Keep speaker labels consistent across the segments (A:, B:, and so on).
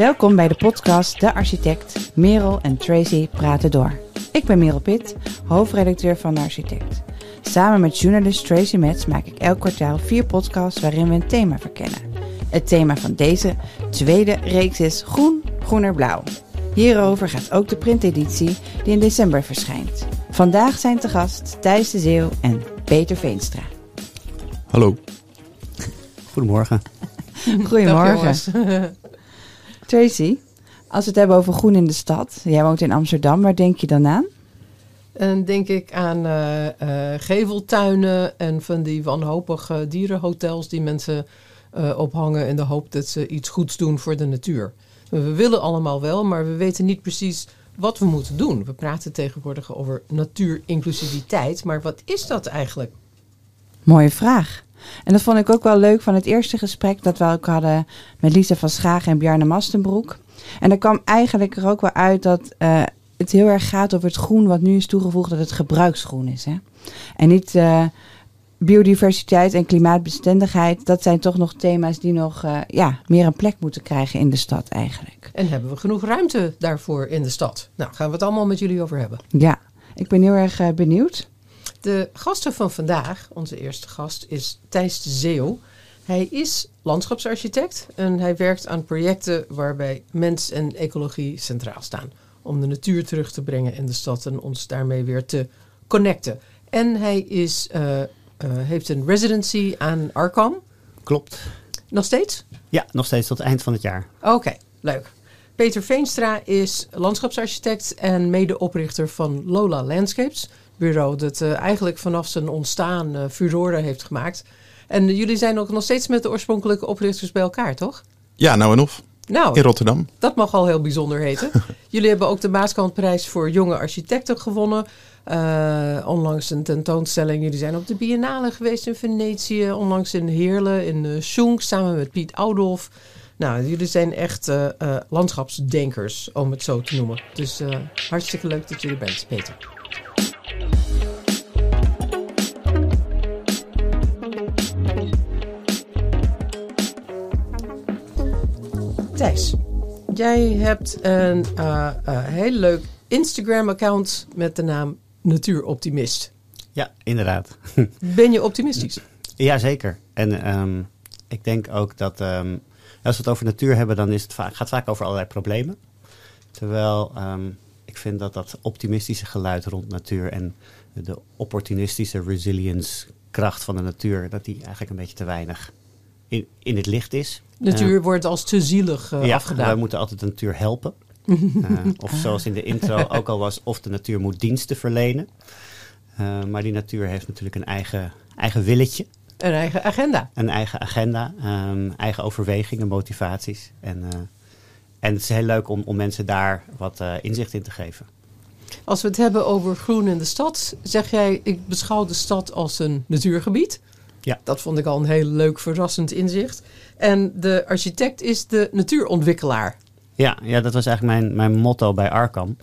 A: Welkom bij de podcast De Architect. Merel en Tracy praten door. Ik ben Merel Pitt, hoofdredacteur van De Architect. Samen met journalist Tracy Metz maak ik elk kwartaal vier podcasts waarin we een thema verkennen. Het thema van deze tweede reeks is Groen, Groener, Blauw. Hierover gaat ook de printeditie die in december verschijnt. Vandaag zijn te gast Thijs de Zeeuw en Peter Veenstra.
B: Hallo.
C: Goedemorgen.
A: Goedemorgen. Tracy, als we het hebben over groen in de stad. Jij woont in Amsterdam, waar denk je dan aan?
D: En denk ik aan uh, uh, geveltuinen en van die wanhopige dierenhotels die mensen uh, ophangen in de hoop dat ze iets goeds doen voor de natuur. We willen allemaal wel, maar we weten niet precies wat we moeten doen. We praten tegenwoordig over natuurinclusiviteit, maar wat is dat eigenlijk?
A: Mooie vraag. En dat vond ik ook wel leuk van het eerste gesprek dat we ook hadden met Lisa van Schagen en Bjarne Mastenbroek. En er kwam eigenlijk er ook wel uit dat uh, het heel erg gaat over het groen wat nu is toegevoegd, dat het gebruiksgroen is. Hè? En niet uh, biodiversiteit en klimaatbestendigheid, dat zijn toch nog thema's die nog uh, ja, meer een plek moeten krijgen in de stad eigenlijk.
D: En hebben we genoeg ruimte daarvoor in de stad? Nou, gaan we het allemaal met jullie over hebben.
A: Ja, ik ben heel erg benieuwd.
D: De gasten van vandaag, onze eerste gast, is Thijs de Zeeuw. Hij is landschapsarchitect en hij werkt aan projecten waarbij mens en ecologie centraal staan. Om de natuur terug te brengen in de stad en ons daarmee weer te connecten. En hij is, uh, uh, heeft een residency aan Arkham.
C: Klopt.
D: Nog steeds?
C: Ja, nog steeds tot het eind van het jaar.
D: Oké, okay, leuk. Peter Veenstra is landschapsarchitect en medeoprichter van Lola Landscapes bureau dat uh, eigenlijk vanaf zijn ontstaan uh, furoren heeft gemaakt. En jullie zijn ook nog steeds met de oorspronkelijke oprichters bij elkaar, toch?
B: Ja, nou en of.
D: Nou,
B: in Rotterdam.
D: Dat mag al heel bijzonder heten. jullie hebben ook de Maaskantprijs voor jonge architecten gewonnen. Uh, onlangs een tentoonstelling. Jullie zijn op de Biennale geweest in Venetië. Onlangs in Heerlen, in uh, Schoenk, samen met Piet Oudolf. Nou, jullie zijn echt uh, landschapsdenkers, om het zo te noemen. Dus hartstikke leuk dat jullie bent, Peter. Thijs, jij hebt een uh, uh, heel leuk Instagram-account met de naam Natuuroptimist.
C: Ja, inderdaad.
D: Ben je optimistisch?
C: Jazeker. En um, ik denk ook dat um, als we het over natuur hebben, dan is het vaak, gaat het vaak over allerlei problemen. Terwijl um, ik vind dat dat optimistische geluid rond natuur en de opportunistische resilience kracht van de natuur, dat die eigenlijk een beetje te weinig in, in het licht is.
D: Natuur uh, wordt als te zielig uh,
C: ja,
D: afgedaan.
C: wij moeten altijd de natuur helpen. uh, of zoals in de intro ook al was, of de natuur moet diensten verlenen. Maar die natuur heeft natuurlijk een eigen, eigen willetje.
D: Een eigen agenda.
C: Een eigen agenda, um, eigen overwegingen, motivaties. En, en het is heel leuk om, om mensen daar wat uh, inzicht in te geven.
D: Als we het hebben over groen in de stad, zeg jij, ik beschouw de stad als een natuurgebied.
C: Ja.
D: Dat vond ik al een heel leuk, verrassend inzicht. En de architect is de natuurontwikkelaar.
C: Ja, ja dat was eigenlijk mijn, mijn motto bij Arkham.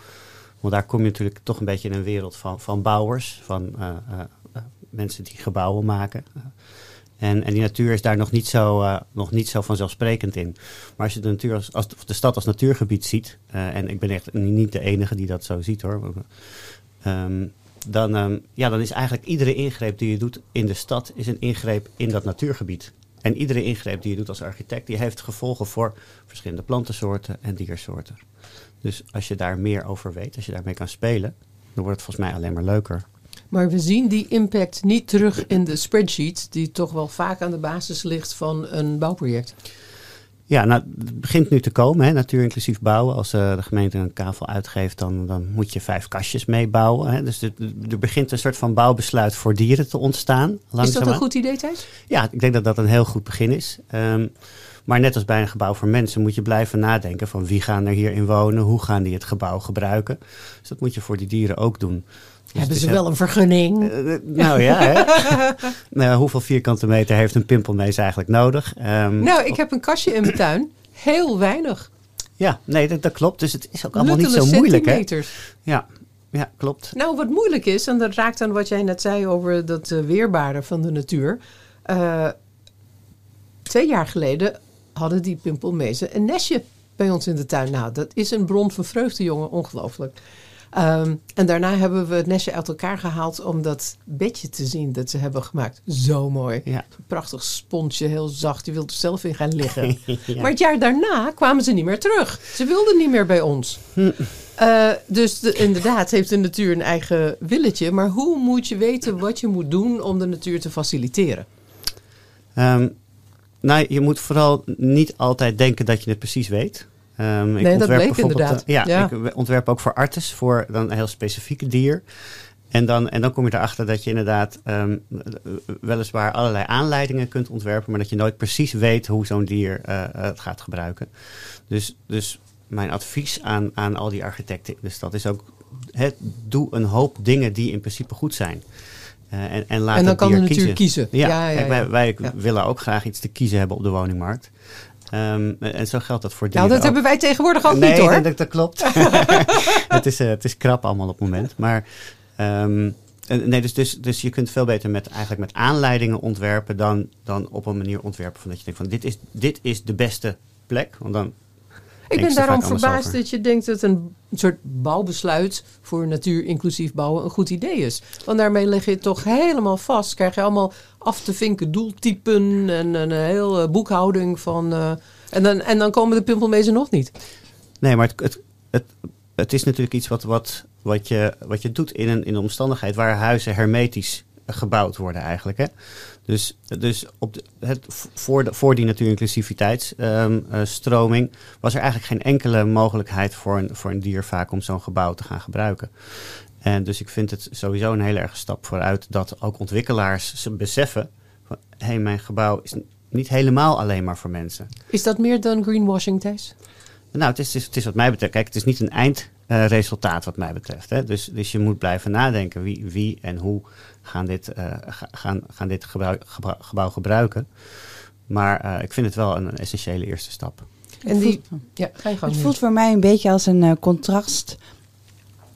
C: Want daar kom je natuurlijk toch een beetje in een wereld van, van bouwers, van uh, uh, uh, mensen die gebouwen maken. En, en die natuur is daar nog niet, zo, uh, nog niet zo vanzelfsprekend in. Maar als je de, natuur als, als de stad als natuurgebied ziet, uh, en ik ben echt niet de enige die dat zo ziet hoor. Um, dan, um, ja, dan is eigenlijk iedere ingreep die je doet in de stad is een ingreep in dat natuurgebied. En iedere ingreep die je doet als architect, die heeft gevolgen voor verschillende plantensoorten en diersoorten. Dus als je daar meer over weet, als je daarmee kan spelen, dan wordt het volgens mij alleen maar leuker.
D: Maar we zien die impact niet terug in de spreadsheet, die toch wel vaak aan de basis ligt van een bouwproject.
C: Ja, nou, het begint nu te komen, hè, natuur inclusief bouwen. Als uh, de gemeente een kavel uitgeeft, dan, dan moet je vijf kastjes meebouwen. Hè. Dus er begint een soort van bouwbesluit voor dieren te ontstaan.
D: Is dat een goed idee, Thijs?
C: Ja, ik denk dat dat een heel goed begin is. Um, maar net als bij een gebouw voor mensen moet je blijven nadenken van wie gaan er hierin wonen, hoe gaan die het gebouw gebruiken. Dus dat moet je voor die dieren ook doen.
D: Dus Hebben ze wel een vergunning?
C: Uh, nou ja, hè? nou, hoeveel vierkante meter heeft een pimpelmees eigenlijk nodig?
D: Um, nou, ik heb een kastje in mijn tuin. Heel weinig.
C: Ja, nee, dat, dat klopt. Dus het is ook allemaal Luttele niet zo moeilijk. Hè? Ja, ja, klopt.
D: Nou, wat moeilijk is, en dat raakt aan wat jij net zei over dat uh, weerbare van de natuur. Uh, twee jaar geleden hadden die pimpelmezen een nestje bij ons in de tuin. Nou, dat is een bron van vreugde, jongen. Ongelooflijk. Ehm, en daarna hebben we het nestje uit elkaar gehaald om dat bedje te zien dat ze hebben gemaakt. Zo mooi.
C: Ja.
D: Een prachtig sponsje, heel zacht. Je wilt er zelf in gaan liggen.
C: Ja.
D: Maar het jaar daarna kwamen ze niet meer terug. Ze wilden niet meer bij ons. Eh, dus de- inderdaad heeft de natuur een eigen willetje. Maar hoe moet je weten wat je moet doen om de natuur te faciliteren?
C: Nou, je moet vooral niet altijd denken dat je het precies weet. Ehm, ik
D: dat
C: ontwerp
D: bleek
C: bijvoorbeeld,
D: inderdaad.
C: eh, ja,
D: Ja.
C: ik ontwerp ook voor artis, voor dan een heel specifieke dier. En dan, en dan kom je erachter dat je inderdaad ehm, weliswaar allerlei aanleidingen kunt ontwerpen, maar dat je nooit precies weet hoe zo'n dier eh, het gaat gebruiken. Dus, dus mijn advies aan, aan al die architecten in de stad is ook: hè, doe een hoop dingen die in principe goed zijn. Eh, en, en laat
D: en dan
C: het
D: kan de natuur
C: kiezen.
D: kiezen.
C: Ja, kijk, wij, wij
D: Ja.
C: willen ook graag iets te kiezen hebben op de woningmarkt. Ehm, en zo geldt dat voor dieren
D: Nou, dat
C: ook.
D: hebben wij tegenwoordig ook
C: nee,
D: niet hoor.
C: Dat, dat klopt. het, is, eh, het is krap allemaal op het moment. Maar ehm, eh, nee, dus, dus, dus je kunt veel beter met, eigenlijk met aanleidingen ontwerpen dan, dan op een manier ontwerpen van dat je denkt van dit is, dit is de beste plek. Want dan
D: Ik ben daarom verbaasd
C: over.
D: dat je denkt dat een soort bouwbesluit voor natuur inclusief bouwen een goed idee is. Want daarmee leg je het toch helemaal vast. Krijg je allemaal af te vinken doeltypen en een hele boekhouding van. eh, en, dan, en dan komen de pimpelmezen nog niet.
C: Nee, maar het, het, het, het is natuurlijk iets wat, wat, wat, je, wat je doet in een, in een omstandigheid waar huizen hermetisch gebouwd worden eigenlijk. Hè? Dus, dus op de, het, voor, de, voor die natuurinclusiviteitsstroming was er eigenlijk geen enkele mogelijkheid voor een, voor een dier vaak om zo'n gebouw te gaan gebruiken. En dus ik vind het sowieso een hele erge stap vooruit dat ook ontwikkelaars ze beseffen van hé, hey, mijn gebouw is niet helemaal alleen maar voor mensen.
D: Is dat meer dan greenwashing, Thijs?
C: Nou, het is, het is, het is wat mij betreft. Kijk, het is niet een eindresultaat wat mij betreft. Hè. Dus, dus je moet blijven nadenken wie, wie en hoe gaan dit, eh, ga- gaan, gaan dit gebruik, gebou- gebouw gebruiken. Maar eh, ik vind het wel een, een essentiële eerste stap.
D: En die. Ja, ga je
A: Het voelt voor mij een beetje als een eh, contrast.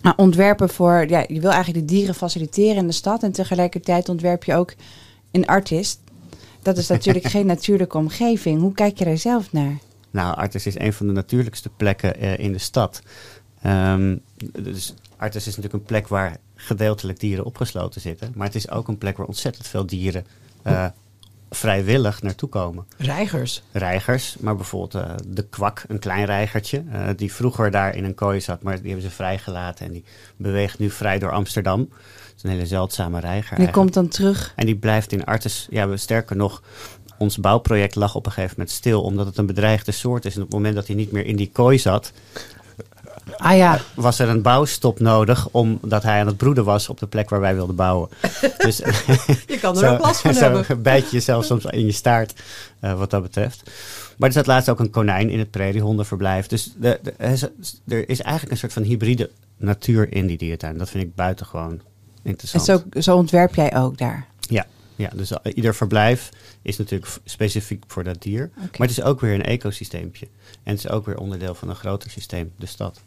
A: Nou, ontwerpen voor, ja, je wil eigenlijk de dieren faciliteren in de stad en tegelijkertijd ontwerp je ook een artist. Dat is natuurlijk geen natuurlijke omgeving. Hoe kijk je daar zelf naar?
C: Nou, Artes is een van de natuurlijkste plekken eh, in de stad. Ehm, dus Artes is natuurlijk een plek waar gedeeltelijk dieren opgesloten zitten. Maar het is ook een plek waar ontzettend veel dieren eh, vrijwillig naartoe komen.
D: Reigers.
C: reigers, maar bijvoorbeeld eh, de kwak, een klein reigertje, eh, die vroeger daar in een kooi zat, maar die hebben ze vrijgelaten en die beweegt nu vrij door Amsterdam. Het is een hele zeldzame reiger.
A: Die komt dan terug.
C: En die blijft in Artes, ja, we, sterker nog, ons bouwproject lag op een gegeven moment stil, omdat het een bedreigde soort is. En op het moment dat hij niet meer in die kooi zat,
A: Ah ja,
C: was er een bouwstop nodig, omdat hij aan het broeden was op de plek waar wij wilden bouwen. dus
D: Je kan er ook last van
C: zo
D: hebben.
C: bijt je jezelf soms in je staart, eh, wat dat betreft. Maar er zat laatst ook een konijn in het preriehondenverblijf. Dus de, de- er is- eigenlijk een soort van hybride natuur in die dierentuin. Dat vind ik buitengewoon
A: en
C: interessant.
A: zo, zo ontwerp jij ook daar.
C: Ja, dus eh, ieder verblijf is natuurlijk specifiek voor dat dier. Maar het is ook weer een ecosysteempje. En het is ook weer onderdeel van een groter systeem, de stad.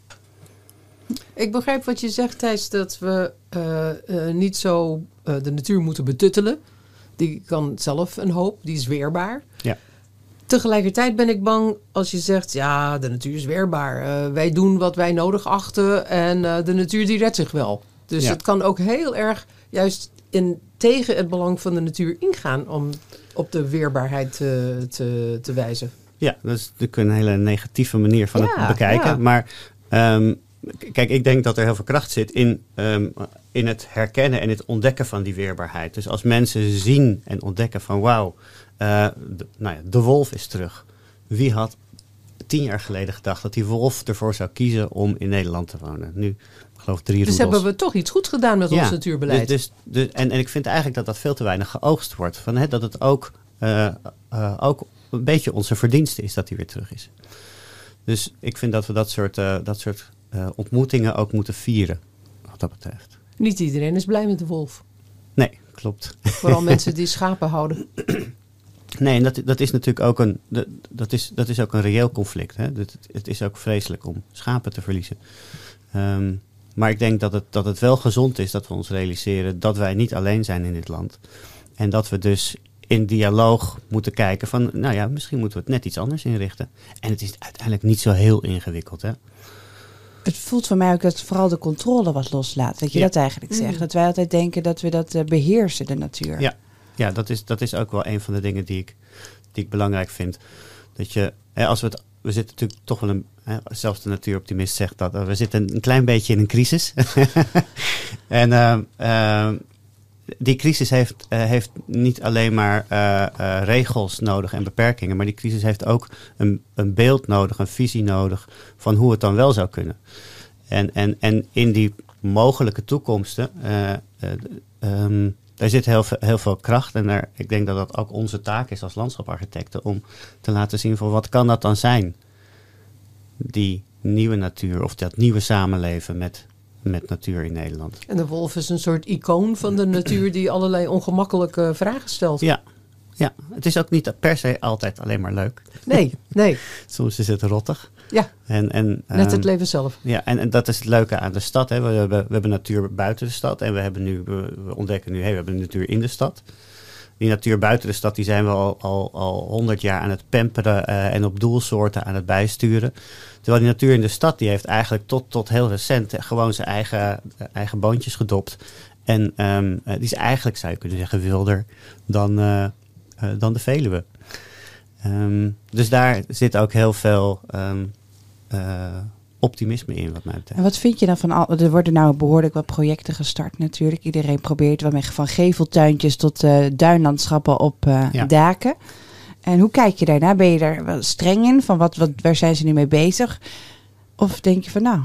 D: Ik begrijp wat je zegt, Thijs, dat we eh, eh, niet zo de natuur moeten betuttelen. Die kan zelf een hoop, die is weerbaar.
C: Ja.
D: Tegelijkertijd ben ik bang als je zegt, ja, de natuur is weerbaar. Wij doen wat wij nodig achten en de natuur die redt zich wel. Dus
C: Ja.
D: het kan ook heel erg juist in, tegen het belang van de natuur ingaan om op de weerbaarheid te, te, te wijzen.
C: Ja, dat is natuurlijk een hele negatieve manier van
D: Ja,
C: het bekijken.
D: ja.
C: Maar ehm, kijk, ik denk dat er heel veel kracht zit in, ehm, in het herkennen en het ontdekken van die weerbaarheid. Dus als mensen zien en ontdekken van wauw, eh, de, nou ja, de wolf is terug. Wie had tien jaar geleden gedacht dat die wolf ervoor zou kiezen om in Nederland te wonen? Nu, geloof drie
D: Dus
C: roedels.
D: hebben we toch iets goed gedaan met ons natuurbeleid.
C: Dus, dus, dus- en, en ik vind eigenlijk dat dat veel te weinig geoogst wordt. Van, hè, dat het ook, eh, eh, ook een beetje onze verdienste is dat hij weer terug is. Dus ik vind dat we dat soort, eh, dat soort ontmoetingen ook moeten vieren, wat dat betreft.
D: Niet iedereen is blij met de wolf.
C: Nee, klopt.
D: Vooral mensen die schapen houden.
C: Nee, en dat, dat is natuurlijk ook een, dat, is, dat is ook een reëel conflict. Hè? Dat, het is ook vreselijk om schapen te verliezen. Ehm, maar ik denk dat het, dat het wel gezond is dat we ons realiseren dat wij niet alleen zijn in dit land. En dat we dus in dialoog moeten kijken van, nou ja, misschien moeten we het net iets anders inrichten. En het is uiteindelijk niet zo heel ingewikkeld, hè?
A: Het voelt voor mij ook dat vooral de controle wat loslaat. Dat je
C: Ja.
A: dat eigenlijk zegt. Dat wij altijd denken dat we dat eh, beheersen, de natuur.
C: Ja. Ja, dat is, dat is ook wel een van de dingen die ik, die ik belangrijk vind. Dat je, hè, als we het, we zitten natuurlijk toch wel een, zelfs de natuuroptimist zegt dat, eh, we zitten een klein beetje in een crisis. en ehm, ehm, die crisis heeft, eh, heeft niet alleen maar eh, eh, regels nodig en beperkingen, maar die crisis heeft ook een, een beeld nodig, een visie nodig van hoe het dan wel zou kunnen. En, en, en in die mogelijke toekomsten, eh, eh, ehm, daar zit heel veel, heel veel kracht. En daar, ik denk dat dat ook onze taak is als landschaparchitecten om te laten zien van wat kan dat dan zijn? Die nieuwe natuur of dat nieuwe samenleven met, met natuur in Nederland.
D: En de wolf is een soort icoon van de natuur die allerlei ongemakkelijke vragen stelt.
C: Ja, ja, het is ook niet per se altijd alleen maar leuk.
D: Nee, nee.
C: Soms is het rottig.
D: Ja,
C: En, en,
D: net het
C: ehm,
D: leven zelf.
C: Ja, en, en dat is het leuke aan de stad. Hè. We, hebben, we hebben natuur buiten de stad en we, hebben nu, we, we ontdekken nu, hey, we hebben natuur in de stad. Die natuur buiten de stad, die zijn we al, al, al 100 jaar aan het pamperen eh, en op doelsoorten aan het bijsturen. Terwijl die natuur in de stad, die heeft eigenlijk tot, tot heel recent eh, gewoon zijn eigen, eh, eigen boontjes gedopt. En ehm, eh, die is eigenlijk, zou je kunnen zeggen, wilder dan, dan de Veluwe. Ehm, dus daar zit ook heel veel ehm, eh, optimisme in, wat mij betreft.
A: En wat vind je dan van al? Er worden nou behoorlijk wat projecten gestart natuurlijk. Iedereen probeert wat met van geveltuintjes tot eh, duinlandschappen op eh,
C: Ja.
A: daken. En hoe kijk je daarna? Ben je daar wel streng in? Van wat, wat, waar zijn ze nu mee bezig? Of denk je van nou,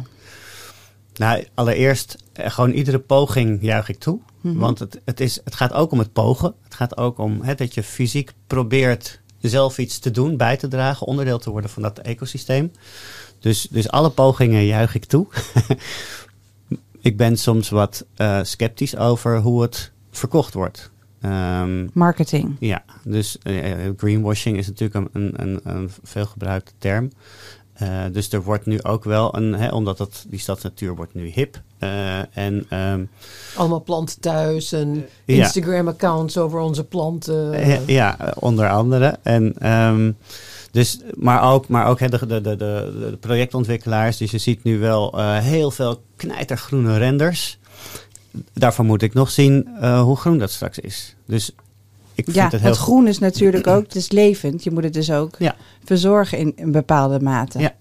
C: Nou, allereerst, eh, gewoon iedere poging juich ik toe.
A: Mhm.
C: Want het, het, is, het gaat ook om het pogen. Het gaat ook om hè, dat je fysiek probeert zelf iets te doen, bij te dragen, onderdeel te worden van dat ecosysteem. Dus, dus alle pogingen juich ik toe. ik ben soms wat eh, sceptisch over hoe het verkocht wordt. Ehm,
A: marketing.
C: ja, dus eh, eh, greenwashing is natuurlijk een, een, een, een veelgebruikte term. Eh, dus er wordt nu ook wel een, hè, omdat het, die stadsnatuur wordt nu hip. Eh, en ehm,
D: Allemaal planten thuis en
C: Ja.
D: Instagram-accounts over onze planten.
C: ja, onder andere. En, ehm, dus, maar ook, maar ook hè, de, de, de, de, projectontwikkelaars. Dus je ziet nu wel eh, heel veel knijtergroene renders. Daarvan moet ik nog zien eh, hoe groen dat straks is. Dus ik vind
A: Ja,
C: het
A: het,
C: heel
A: groen is natuurlijk ook, het is levend. Je moet het dus ook
C: Ja.
A: verzorgen in een bepaalde mate.
C: Ja.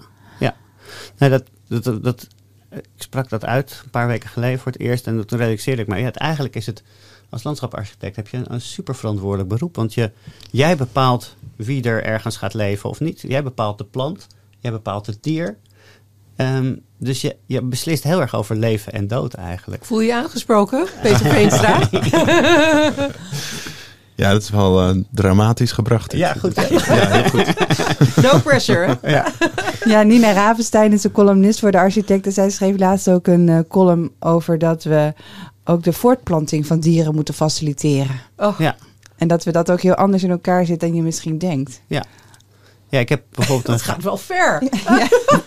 C: Nee, dat, dat, dat, dat- ik sprak dat uit een paar weken geleden voor het eerst. En toen realiseerde ik me, ja, het, eigenlijk is het als landschaparchitect heb je een, een super verantwoordelijk beroep. Want je, jij bepaalt wie er ergens gaat leven of niet. Jij bepaalt de plant, jij bepaalt het dier. Ehm, dus je, je beslist heel erg over leven en dood eigenlijk.
D: Voel je je aangesproken, Peter Veenstra?
B: Ja, dat is wel eh, dramatisch gebracht. dit.
C: Ja, goed.
B: Ja, heel goed.
D: No pressure.
C: Ja.
A: Ja, Nina Ravenstein is een columnist voor de architecten. Zij schreef laatst ook een eh, column over dat we ook de voortplanting van dieren moeten faciliteren.
D: Oh,
C: Ja.
A: En dat we dat ook heel anders in elkaar zit dan je misschien denkt.
C: ja, ik heb bijvoorbeeld
D: dat
C: een,
D: gaat wel ver.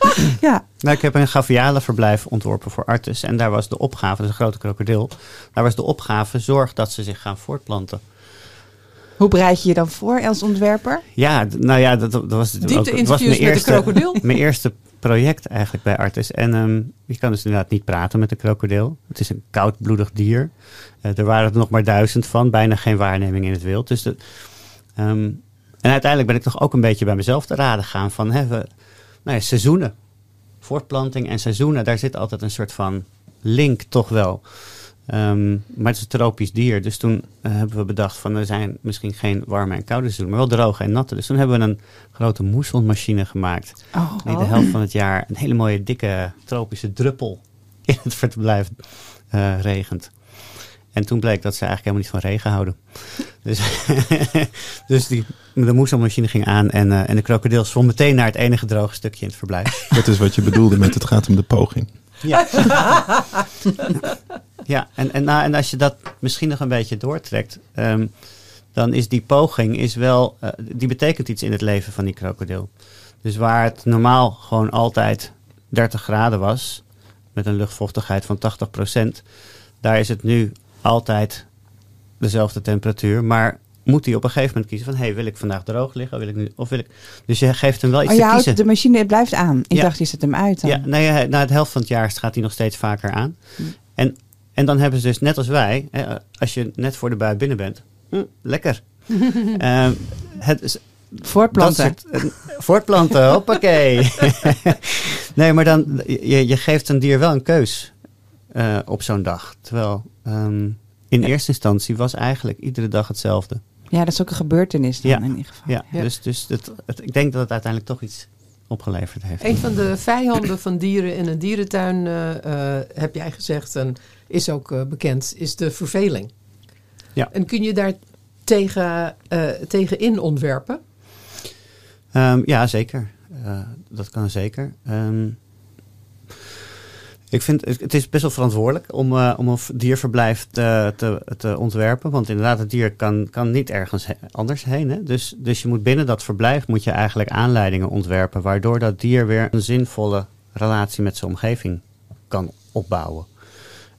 A: Ja,
C: Nou, ik heb een gavialenverblijf ontworpen voor Artus. En daar was de opgave, dat is een grote krokodil. Daar was de opgave, zorg dat ze zich gaan voortplanten.
A: hoe bereid je je dan voor als ontwerper?
C: Ja, nou ja, dat, dat was, ook, dat was mijn
D: met de
C: eerste,
D: krokodil.
C: mijn eerste project eigenlijk bij Artis. En ehm, je kan dus inderdaad niet praten met de krokodil. Het is een koudbloedig dier. Eh, er waren er nog maar duizend van, bijna geen waarneming in het wild. Dus ehm, en uiteindelijk ben ik toch ook een beetje bij mezelf te raden gaan van hè, we, nou ja, seizoenen. Voortplanting en seizoenen, daar zit altijd een soort van link toch wel. Ehm, maar het is een tropisch dier. Dus toen eh, hebben we bedacht van er zijn misschien geen warme en koude seizoenen, maar wel droge en natte. Dus toen hebben we een grote moessonmachine gemaakt.
A: Oh,
C: Die de helft van het jaar een hele mooie dikke tropische druppel in het verblijf eh, regent. En toen bleek dat ze eigenlijk helemaal niet van regen houden. Dus, dus die, de moesselmachine ging aan en, eh, en de krokodil zwom meteen naar het enige droge stukje in het verblijf.
B: Dat is wat je bedoelde met het gaat om de poging.
C: Ja, ja en, en, nou, en als je dat misschien nog een beetje doortrekt, ehm, dan is die poging is wel, eh, die betekent iets in het leven van die krokodil. Dus waar het normaal gewoon altijd 30 graden was, met een luchtvochtigheid van 80%, daar is het nu altijd dezelfde temperatuur, maar moet hij op een gegeven moment kiezen van... hé, hey, wil ik vandaag droog liggen? Wil ik nu, of wil ik... Dus je geeft hem wel iets
A: Oh, je
C: te
A: houdt
C: kiezen.
A: de machine, blijft aan. Ik
C: Ja.
A: dacht, je zet hem uit dan.
C: Ja, nee, hij- na het helft van het jaar gaat hij nog steeds vaker aan.
A: Hm.
C: En, en dan hebben ze dus, net als wij, hè, als je net voor de bui binnen bent, hm, lekker. Ehm, het is,
A: Voortplanten.
C: Soort, voortplanten, hoppakee. nee, maar dan, je, je geeft een dier wel een keus eh, op zo'n dag. Terwijl ehm, in eerste instantie was eigenlijk iedere dag hetzelfde.
A: Ja, dat is ook een gebeurtenis dan
C: Ja.
A: in ieder geval.
C: Ja,
D: Ja.
C: dus, dus het, het- ik denk dat het uiteindelijk toch iets opgeleverd heeft.
D: Een van de vijanden van dieren in een dierentuin, eh, eh, heb jij gezegd, en is ook eh, bekend, is de verveling.
C: Ja.
D: En kun je daar tegen, eh, tegenin ontwerpen?
C: Ehm, ja, zeker. Eh, dat kan zeker. Ehm, ik vind het, is best wel verantwoordelijk om, eh, om een dierverblijf te, te, ontwerpen. Want inderdaad, het dier kan, kan niet ergens anders heen. Hè? Dus, dus je moet binnen dat verblijf moet je eigenlijk aanleidingen ontwerpen. Waardoor dat dier weer een zinvolle relatie met zijn omgeving kan opbouwen.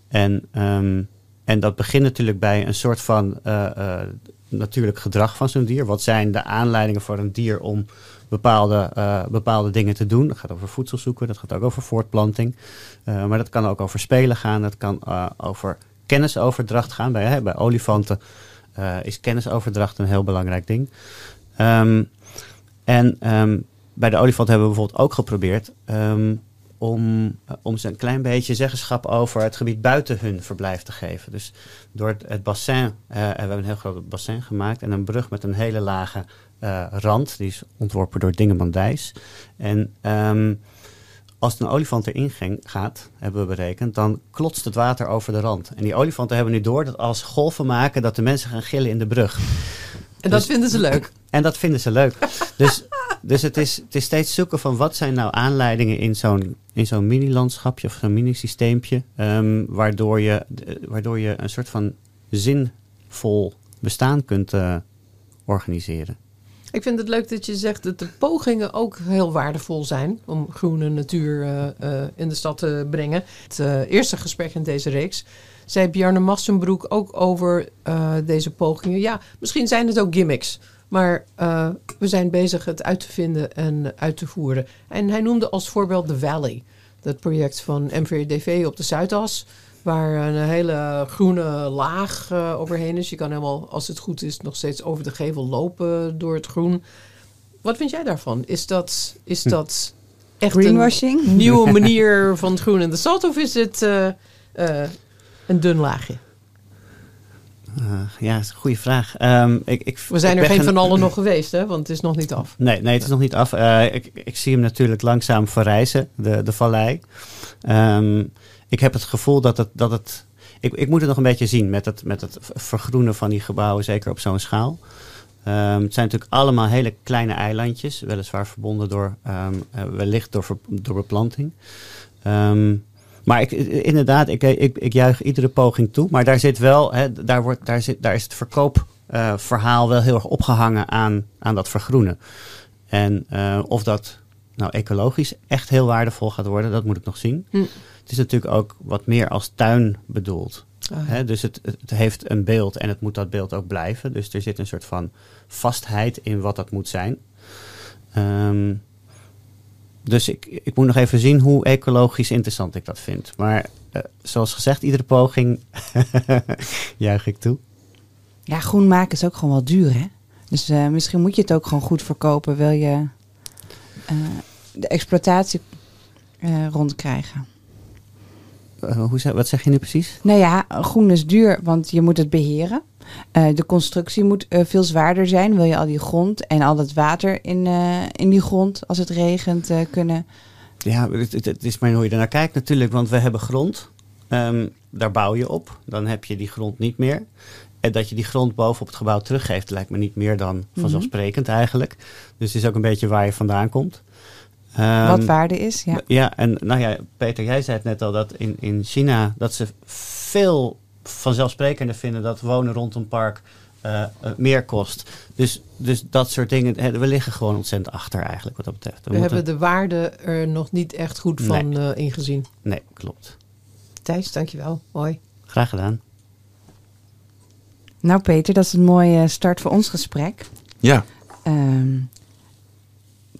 C: En, ehm, en dat begint natuurlijk bij een soort van eh, eh, natuurlijk gedrag van zo'n dier. Wat zijn de aanleidingen voor een dier om bepaalde, eh, bepaalde dingen te doen? Dat gaat over voedsel zoeken, dat gaat ook over voortplanting. Eh, maar dat kan ook over spelen gaan, dat kan eh, over kennisoverdracht gaan. Bij, bij olifanten is kennisoverdracht een heel belangrijk ding. Ehm, en ehm, bij de olifant hebben we bijvoorbeeld ook geprobeerd ehm, om, om ze een klein beetje zeggenschap over het gebied buiten hun verblijf te geven. Dus door het, bassin, eh, en we hebben een heel groot bassin gemaakt en een brug met een hele lage eh, rand. Die is ontworpen door Dingeman Dijs. En ehm, als een olifant erin ging, gaat, hebben we berekend, dan klotst het water over de rand. En die olifanten hebben nu door dat als golven maken, dat de mensen gaan gillen in de brug.
D: En dat
C: Dus-
D: vinden ze leuk.
C: En dat vinden ze leuk. dus dus het, is, het is steeds zoeken van wat zijn nou aanleidingen in zo'n, in zo'n mini-landschapje of zo'n mini-systeempje, ehm, waardoor, je, eh, waardoor je een soort van zinvol bestaan kunt eh, organiseren.
D: Ik vind het leuk dat je zegt dat de pogingen ook heel waardevol zijn om groene natuur eh, eh, in de stad te brengen. Het eh, eerste gesprek in deze reeks zei Bjarne Massenbroek ook over deze pogingen. Ja, misschien zijn het ook gimmicks, maar we zijn bezig het uit te vinden en uit te voeren. En hij noemde als voorbeeld The Valley, dat project van MVDV op de Zuidas. Waar een hele groene laag eh, overheen is. Je kan helemaal, als het goed is, nog steeds over de gevel lopen door het groen. Wat vind jij daarvan? Is dat, is dat echt
A: Greenwashing?
D: een nieuwe manier van het groen in de stad? Of is het eh, eh, een dun laagje?
C: Ja, dat is een goede vraag. Ehm, ik, ik,
D: We zijn
C: ik
D: er geen van allen nog geweest, hè? want het is nog niet af.
C: Nee, nee, het is nog niet af. Eh, ik, ik zie hem natuurlijk langzaam verrijzen, de, de vallei. Ehm, ik heb het gevoel dat het. Dat het ik, ik moet het nog een beetje zien met het, met het vergroenen van die gebouwen, zeker op zo'n schaal. Ehm, het zijn natuurlijk allemaal hele kleine eilandjes, weliswaar verbonden door, ehm, eh, wellicht door, door beplanting. Ehm, maar ik, inderdaad, ik, ik, ik juich iedere poging toe. Maar daar zit wel, daar, wordt, daar, zit, daar is het verkoopverhaal wel heel erg opgehangen aan, aan dat vergroenen. En eh, of dat nou ecologisch echt heel waardevol gaat worden, dat moet ik nog zien.
D: Hm.
C: Het is natuurlijk ook wat meer als tuin bedoeld.
D: Ah,
C: Hè, dus het, het heeft een beeld en het moet dat beeld ook blijven. Dus er zit een soort van vastheid in wat dat moet zijn. Ehm, dus ik, ik moet nog even zien hoe ecologisch interessant ik dat vind. Maar eh, zoals gezegd, iedere poging juich ik toe.
A: Ja, groen maken is ook gewoon wel duur, hè? Dus eh, misschien moet je het ook gewoon goed verkopen. Wil je de exploitatie eh, rondkrijgen.
C: Eh, hoe, wat zeg je nu precies?
A: Nou ja, groen is duur, want je moet het beheren. Eh, de constructie moet eh, veel zwaarder zijn. Wil je al die grond en al dat water in, eh, in die grond als het regent eh, kunnen.
C: Ja, het, het- het is maar hoe je ernaar kijkt natuurlijk, want we hebben grond. Ehm, daar bouw je op. Dan heb je die grond niet meer. En dat je die grond bovenop het gebouw teruggeeft, lijkt me niet meer dan vanzelfsprekend eigenlijk. Dus het is ook een beetje waar je vandaan komt. Ehm,
A: wat waarde is. Ja.
C: ja, en nou ja, Peter, jij zei het net al dat in, in China dat ze veel vanzelfsprekender vinden dat wonen rond een park eh, eh, meer kost. Dus, dus dat soort dingen, we liggen gewoon ontzettend achter eigenlijk wat dat betreft.
D: We hebben de waarde er nog niet echt goed van eh, ingezien.
C: Nee, klopt.
D: Thijs, dankjewel. Mooi.
C: Graag gedaan.
A: Nou Peter, dat is een mooie start voor ons gesprek.
B: Ja,
A: Ehm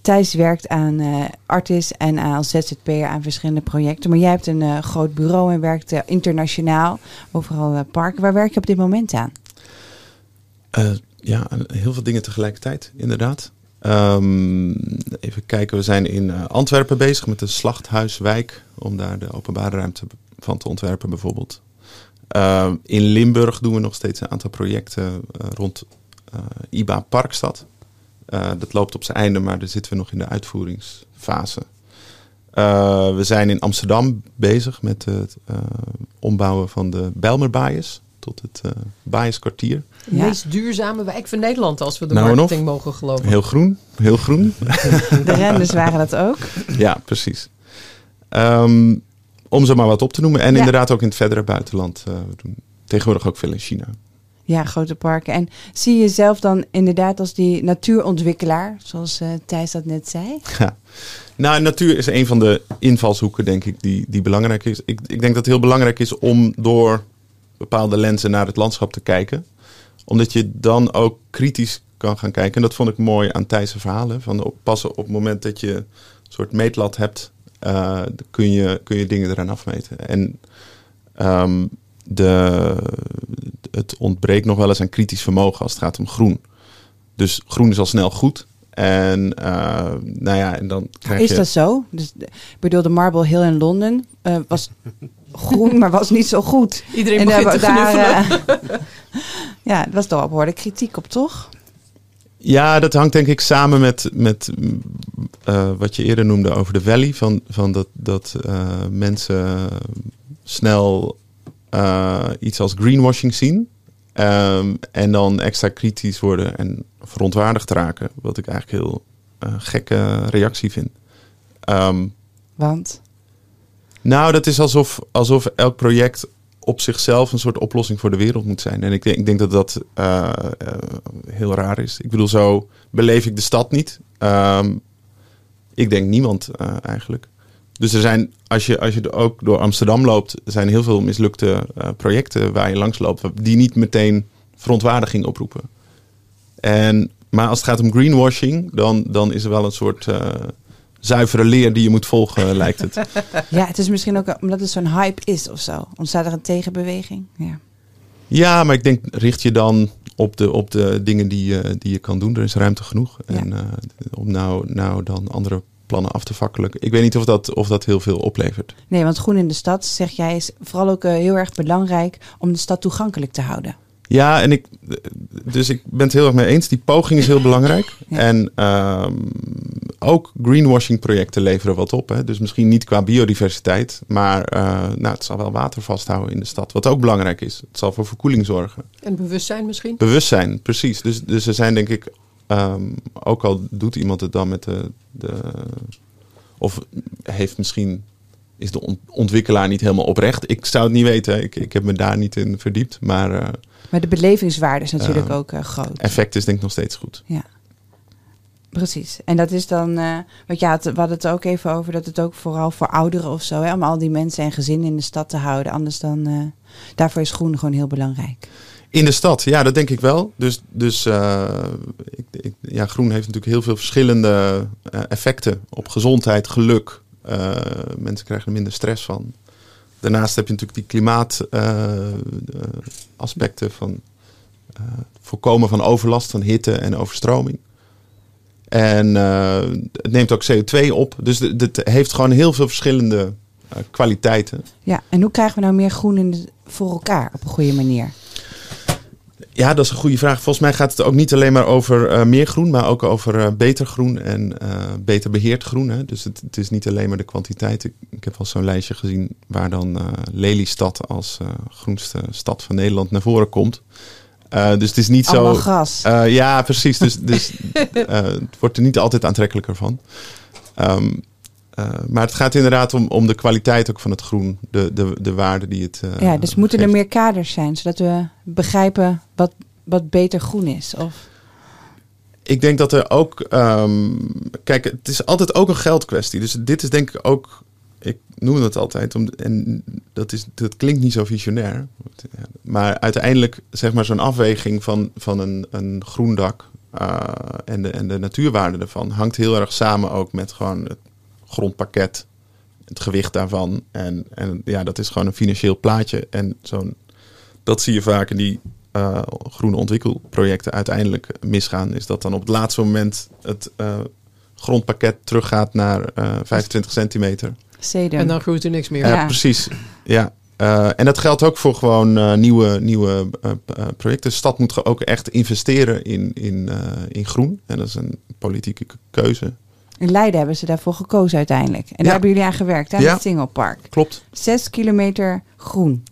A: Thijs werkt aan eh Artis en als ZZP'er aan verschillende projecten. Maar jij hebt een eh, groot bureau en werkt eh, internationaal, overal parken. Waar werk je op dit moment aan?
B: ja, heel veel dingen tegelijkertijd, inderdaad. Ehm, even kijken, we zijn in Antwerpen bezig met de slachthuiswijk. Om daar de openbare ruimte van te ontwerpen bijvoorbeeld. Eh, in Limburg doen we nog steeds een aantal projecten eh, rond eh, IBA Parkstad. Eh, dat loopt op zijn einde, maar daar zitten we nog in de uitvoeringsfase. Eh, we zijn in Amsterdam bezig met het eh, ombouwen van de Bijlmerbaaiers tot het Baaierskwartier.
D: De
A: Ja.
D: meest duurzame wijk van Nederland, als we de
B: Nou
D: marketing mogen geloven.
B: Heel groen, heel groen.
A: De renders waren dat ook.
B: ja, precies. Ehm, om ze maar wat op te noemen. En
A: Ja.
B: inderdaad ook in het verdere buitenland. eh, we doen tegenwoordig ook veel in China.
A: Ja, grote parken. En zie je jezelf dan inderdaad als die natuurontwikkelaar, zoals eh, Thijs dat net zei?
B: Ja. Nou, natuur is een van de invalshoeken, denk ik, die, die belangrijk is. Ik, ik denk dat het heel belangrijk is om door bepaalde lenzen naar het landschap te kijken. Omdat je dan ook kritisch kan gaan kijken. En dat vond ik mooi aan Thijs' verhalen. Van op, pas op het moment dat je een soort meetlat hebt, eh, kun, je, kun je dingen eraan afmeten. En ehm, de, het ontbreekt nog wel eens aan kritisch vermogen als het gaat om groen. Dus groen is al snel goed. En uh, nou ja, en dan krijg
A: Is
B: je...
A: dat zo? Dus, de- ik bedoel, de Marble Hill in Londen eh, was groen, maar was niet zo goed.
D: Iedereen
A: En
D: begint te
A: daar, eh, ja, er was toch wel behoorlijk kritiek op, toch?
B: Ja, dat hangt denk ik samen met, met eh, wat je eerder noemde over de valley. Van, van dat, dat eh, mensen snel eh, iets als greenwashing zien. Ehm, en dan extra kritisch worden en verontwaardigd raken. Wat ik eigenlijk heel gekke reactie vind. Ehm,
A: Want,
B: nou, dat is alsof, alsof elk project op zichzelf een soort oplossing voor de wereld moet zijn. En ik denk, ik denk dat dat eh, eh, heel raar is. Ik bedoel, zo beleef ik de stad niet. Ehm, ik denk niemand eh, eigenlijk. Dus er zijn, als je, als je ook door Amsterdam loopt, zijn heel veel mislukte projecten waar je langs loopt, die niet meteen verontwaardiging oproepen. En, maar als het gaat om greenwashing, dan, dan is er wel een soort zuivere leer die je moet volgen, lijkt het.
A: ja, het is misschien ook omdat het zo'n hype is of zo. Ontstaat er een tegenbeweging? Ja.
B: Ja, maar ik denk, richt je dan op de, op de dingen die je, die je kan doen. Er is ruimte genoeg.
A: Ja.
B: En eh, om nou, nou dan andere plannen af te fakkelen. Ik weet niet of dat, of dat heel veel oplevert.
A: Nee, want groen in de stad, zeg jij, is vooral ook eh, heel erg belangrijk om de stad toegankelijk te houden.
B: Ja, en ik, dus ik ben het heel erg mee eens. Die poging is heel belangrijk.
A: Ja.
B: En ehm, ook greenwashing projecten leveren wat op. Hè. Dus misschien niet qua biodiversiteit. Maar eh, nou, het zal wel water vasthouden in de stad. Wat ook belangrijk is. Het zal voor verkoeling zorgen.
D: En bewustzijn misschien?
B: Bewustzijn, precies. Dus, dus er zijn denk ik, ehm, ook al doet iemand het dan met de, de of heeft misschien, is de ont- ontwikkelaar niet helemaal oprecht. Ik zou het niet weten, ik, ik heb me daar niet in verdiept. Maar eh,
A: Maar de belevingswaarde is natuurlijk
B: Ja.
A: ook eh, groot.
B: effect is denk ik nog steeds goed.
A: Precies. En dat is dan, eh want ja, we hadden het ook even over dat het ook vooral voor ouderen of zo, hè, om al die mensen en gezinnen in de stad te houden. Anders dan, daarvoor is groen gewoon heel belangrijk.
B: In de stad, ja, dat denk ik wel. Dus, dus ik, ik, ja, groen heeft natuurlijk heel veel verschillende effecten op gezondheid, geluk. Eh, mensen krijgen er minder stress van. Daarnaast heb je natuurlijk die klimaataspecten van eh, voorkomen van overlast van hitte en overstroming. En eh, het neemt ook CO2 op. Dus het heeft gewoon heel veel verschillende eh, kwaliteiten.
A: Ja, en hoe krijgen we nou meer groen in voor elkaar op een goede manier?
B: Ja, dat is een goede vraag. Volgens mij gaat het ook niet alleen maar over eh, meer groen, maar ook over eh, beter groen en eh, beter beheerd groen. Hè. Dus het, het is niet alleen maar de kwantiteit. Ik, ik heb wel zo'n lijstje gezien waar dan Lelystad als groenste stad van Nederland naar voren komt. Dus het is niet
A: Allemaal
B: zo.
A: gras.
B: Ja, precies. Dus, dus het wordt er niet altijd aantrekkelijker van. Ehm, eh, maar het gaat inderdaad om, om de kwaliteit ook van het groen, de, de, de waarde die het. eh,
A: ja, dus moeten er meer kaders zijn, zodat we begrijpen wat, wat beter groen is. Of,
B: Ik denk dat er ook. ehm, kijk, het is altijd ook een geldkwestie. Dus dit is denk ik ook ik noem het altijd, om, en dat, is, dat klinkt niet zo visionair. Maar uiteindelijk, zeg maar, zo'n afweging van, van een, een groen dak uh, en, de, en de natuurwaarde ervan hangt heel erg samen ook met gewoon het grondpakket, het gewicht daarvan. En, en ja, dat is gewoon een financieel plaatje. En zo'n, dat zie je vaak in die uh, groene ontwikkelprojecten uiteindelijk misgaan. Is dat dan op het laatste moment het uh, grondpakket teruggaat naar 25 centimeter.
D: Sedum. En dan groeit er niks meer.
B: Ja, precies. Ja. Uh, en dat geldt ook voor gewoon uh, nieuwe, nieuwe uh, projecten. De stad moet ook echt investeren in, in, in groen. En dat is een politieke keuze.
A: In Leiden hebben ze daarvoor gekozen uiteindelijk. En daar hebben jullie aan gewerkt, aan het Singelpark.
B: Klopt.
A: Zes kilometer groen.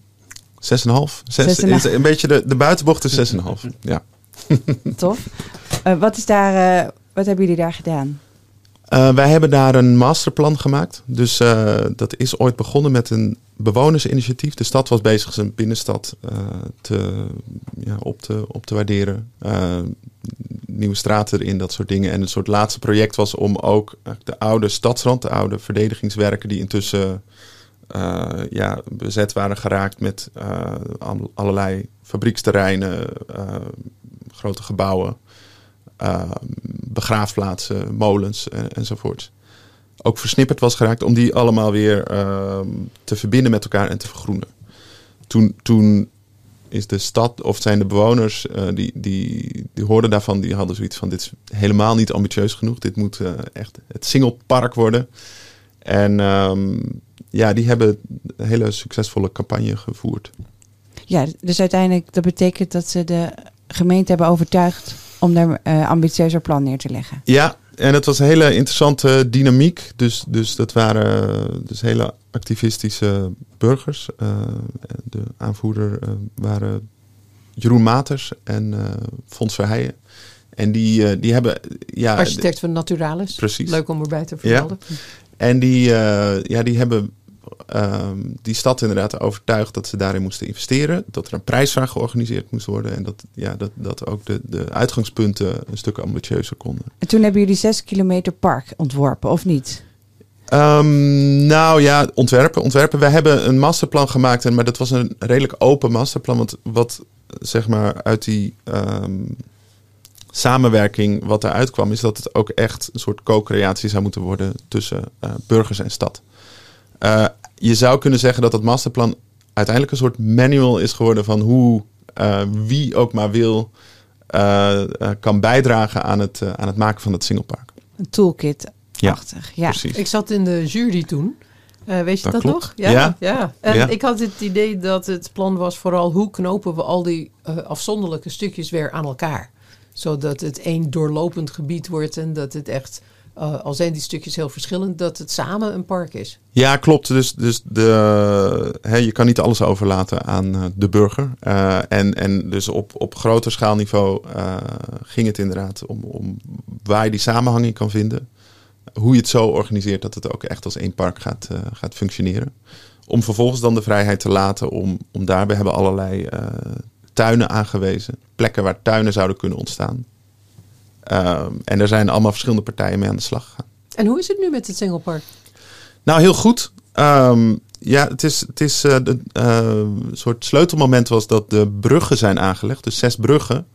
B: Zes en een half. Zes, Zes een beetje de, de buitenbocht is zes en een half. Ja.
A: Tof. wat, is daar, wat hebben jullie daar gedaan?
B: Uh, wij hebben daar een masterplan gemaakt. Dus uh, dat is ooit begonnen met een bewonersinitiatief. De stad was bezig zijn binnenstad uh, te, ja, op, te, op te waarderen. nieuwe straten erin, dat soort dingen. En het soort laatste project was om ook de oude stadsrand, de oude verdedigingswerken die intussen ja, bezet waren geraakt met allerlei fabrieksterreinen, grote gebouwen. Ehm, begraafplaatsen, molens en, enzovoort. Ook versnipperd was geraakt om die allemaal weer ehm, te verbinden met elkaar en te vergroenen. Toen, toen is de stad of zijn de bewoners uh, die, die, die hoorden daarvan, die hadden zoiets van: dit is helemaal niet ambitieus genoeg. Dit moet uh, echt het singlepark worden. En um, ja, die hebben een hele succesvolle campagne gevoerd.
A: Ja, dus uiteindelijk dat betekent dat ze de gemeente hebben overtuigd om daar uh, ambitieuzer plan neer te leggen.
B: Ja, en het was een hele interessante dynamiek. Dus, dus dat waren dus hele activistische burgers. Uh, de aanvoerder uh, waren Jeroen Maters en Fons Verheijen. En die, die hebben... Ja,
D: Architect van Naturalis.
B: Precies.
D: Leuk om erbij te vermelden.
B: Ja. En die, ja, die hebben um, die stad inderdaad overtuigd dat ze daarin moesten investeren. Dat er een prijsvraag georganiseerd moest worden. En dat, ja, dat, dat ook de, de uitgangspunten een stuk ambitieuzer konden.
A: En toen hebben jullie zes kilometer park ontworpen, of niet?
B: Um, nou ja, ontwerpen. ontwerpen. We hebben een masterplan gemaakt, maar dat was een redelijk open masterplan. Want wat zeg maar uit die um, samenwerking wat eruit kwam, is dat het ook echt een soort co-creatie zou moeten worden tussen uh, burgers en stad. Uh, je zou kunnen zeggen dat het masterplan uiteindelijk een soort manual is geworden van hoe uh, wie ook maar wil uh, kan bijdragen aan het, aan het maken van het singlepark.
A: Een toolkit. Ja, ja.
D: Precies. Ik zat in de jury toen. weet je dat, nog?
B: Ja, ja.
D: ja. En ja. ik had het idee dat het plan was vooral hoe knopen we al die afzonderlijke stukjes weer aan elkaar. Zodat het één doorlopend gebied wordt en dat het echt uh, al zijn die stukjes heel verschillend, dat het samen een park is.
B: Ja, klopt. Dus, dus de, je kan niet alles overlaten aan uh, de burger. Uh, en, en dus op, op groter schaalniveau ging het inderdaad om, om waar je die samenhang in kan vinden. Hoe je het zo organiseert dat het ook echt als één park gaat, gaat functioneren. Om vervolgens dan de vrijheid te laten om, om daarbij hebben allerlei tuinen aangewezen. Plekken waar tuinen zouden kunnen ontstaan. Um, en er zijn allemaal verschillende partijen mee aan de slag gegaan.
D: En hoe is het nu met het Singlepark?
B: Nou, heel goed. Um, ja, het is, het is uh, de, uh, soort sleutelmoment was dat de bruggen zijn aangelegd. Dus zes bruggen.